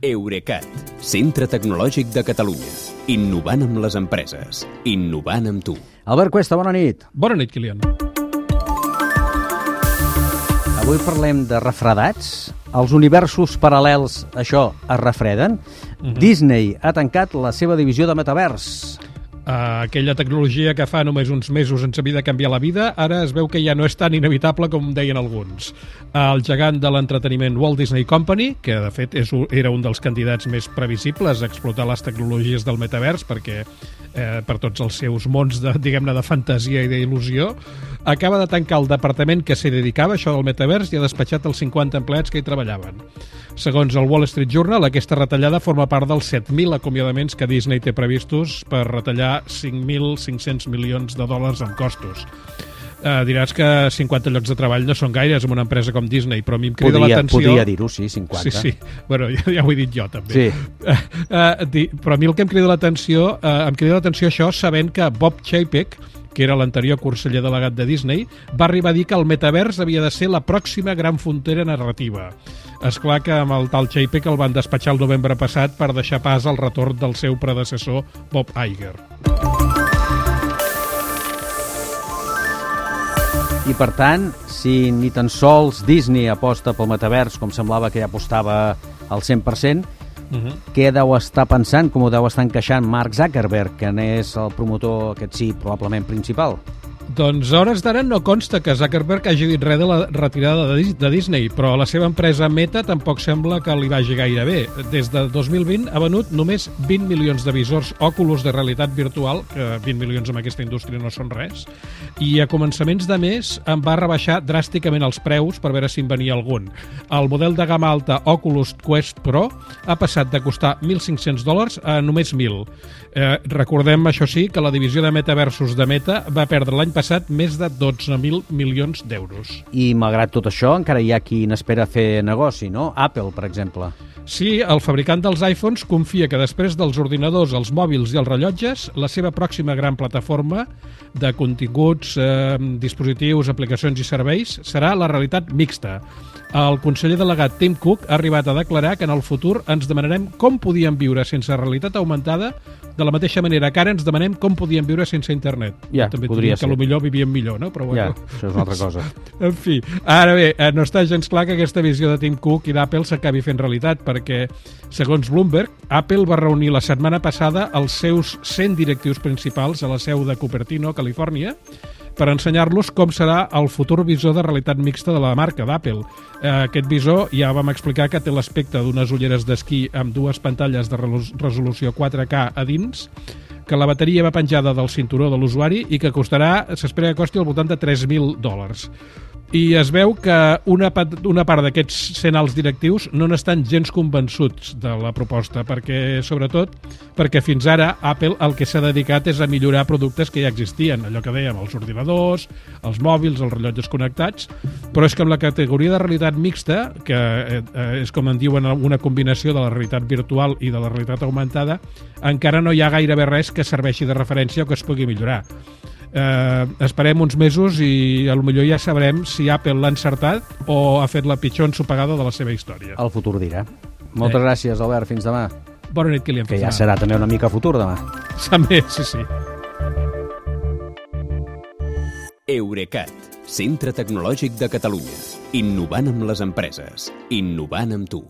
Eurecat, centre tecnològic de Catalunya. Innovant amb les empreses. Innovant amb tu. Albert Cuesta, bona nit. Bona nit, Kilian. Avui parlem de refredats. Els universos paral·lels, això, es refreden. Disney ha tancat la seva divisió de metavers. Uh, aquella tecnologia que fa només uns mesos ens havia de canviar la vida, ara es veu que ja no és tan inevitable com deien alguns. El gegant de l'entreteniment Walt Disney Company, que de fet és, era un dels candidats més previsibles a explotar les tecnologies del metavers perquè eh, per tots els seus mons de, diguem-ne, de fantasia i d'il·lusió, acaba de tancar el departament que s'hi dedicava, això del metavers, i ha despatxat els 50 empleats que hi treballaven. Segons el Wall Street Journal, aquesta retallada forma part dels 7.000 acomiadaments que Disney té previstos per retallar 5.500 milions de dòlars en costos. Uh, diràs que 50 llocs de treball no són gaires en una empresa com Disney, però a mi em crida Podria, l'atenció... podria dir-ho, sí, 50. Sí, sí. Bueno, ja, ja ho he dit jo, també. Sí. Uh, uh, di, però a mi el que em crida l'atenció, uh, em crida l'atenció això sabent que Bob Chapek, que era l'anterior conseller delegat de Disney, va arribar a dir que el metavers havia de ser la pròxima gran frontera narrativa. És clar que amb el tal Chapek el van despatxar el novembre passat per deixar pas al retorn del seu predecessor, Bob Iger. I per tant, si ni tan sols Disney aposta pel metavers, com semblava que ja apostava al 100%, Uh -huh. què deu estar pensant, com ho deu estar encaixant Mark Zuckerberg, que n'és el promotor, aquest sí, probablement principal? Doncs a hores d'ara no consta que Zuckerberg hagi dit res de la retirada de Dis- de Disney, però la seva empresa Meta tampoc sembla que li vagi gaire bé. Des de 2020 ha venut només 20 milions de visors Oculus de realitat virtual, que 20 milions en aquesta indústria no són res, i a començaments de mes en va rebaixar dràsticament els preus per veure si en venia algun. El model de gamma alta Oculus Quest Pro ha passat de costar 1.500 dòlars a només 1.000. Eh, recordem, això sí, que la divisió de metaversos de Meta va perdre l'any passat més de 12.000 milions d'euros. I malgrat tot això, encara hi ha qui n'espera fer negoci, no? Apple, per exemple. Sí, el fabricant dels iPhones confia que després dels ordinadors, els mòbils i els rellotges, la seva pròxima gran plataforma de continguts, eh, dispositius, aplicacions i serveis serà la realitat mixta. El conseller delegat Tim Cook ha arribat a declarar que en el futur ens demanarem com podíem viure sense realitat augmentada de la mateixa manera que ara ens demanem com podíem viure sense internet. Ja, També podria diria que ser. Millor vivíem millor, no? Però bueno. Ja, això és una altra cosa. En fi, ara bé, eh, no està gens clar que aquesta visió de Tim Cook i d'Apple s'acabi fent realitat, perquè, segons Bloomberg, Apple va reunir la setmana passada els seus 100 directius principals a la seu de Cupertino, Califòrnia, per ensenyar-los com serà el futur visor de realitat mixta de la marca d'Apple. Eh, aquest visor ja vam explicar que té l'aspecte d'unes ulleres d'esquí amb dues pantalles de resolució 4K a dins, que la bateria va penjada del cinturó de l'usuari i que costarà, s'espera que costi al voltant de 3.000 dòlars. I es veu que una, una part d'aquests 100 alts directius no n'estan gens convençuts de la proposta, perquè, sobretot, perquè fins ara Apple el que s'ha dedicat és a millorar productes que ja existien, allò que dèiem, els ordinadors, els mòbils, els rellotges connectats, però és que amb la categoria de realitat mixta, que eh, eh, és com en diuen una combinació de la realitat virtual i de la realitat augmentada, encara no hi ha gairebé res que serveixi de referència o que es pugui millorar. Eh, esperem uns mesos i a lo millor ja sabrem si Apple l'ha encertat o ha fet la pitjor ensopegada de la seva història. El futur dirà. Moltes Eh. gràcies, Albert. Fins demà. Bona nit, Kilian. Que ja Fins serà també una mica futur demà. demà. També, sí, sí. Eurecat, centre tecnològic de Catalunya. Innovant amb les empreses. Innovant amb tu.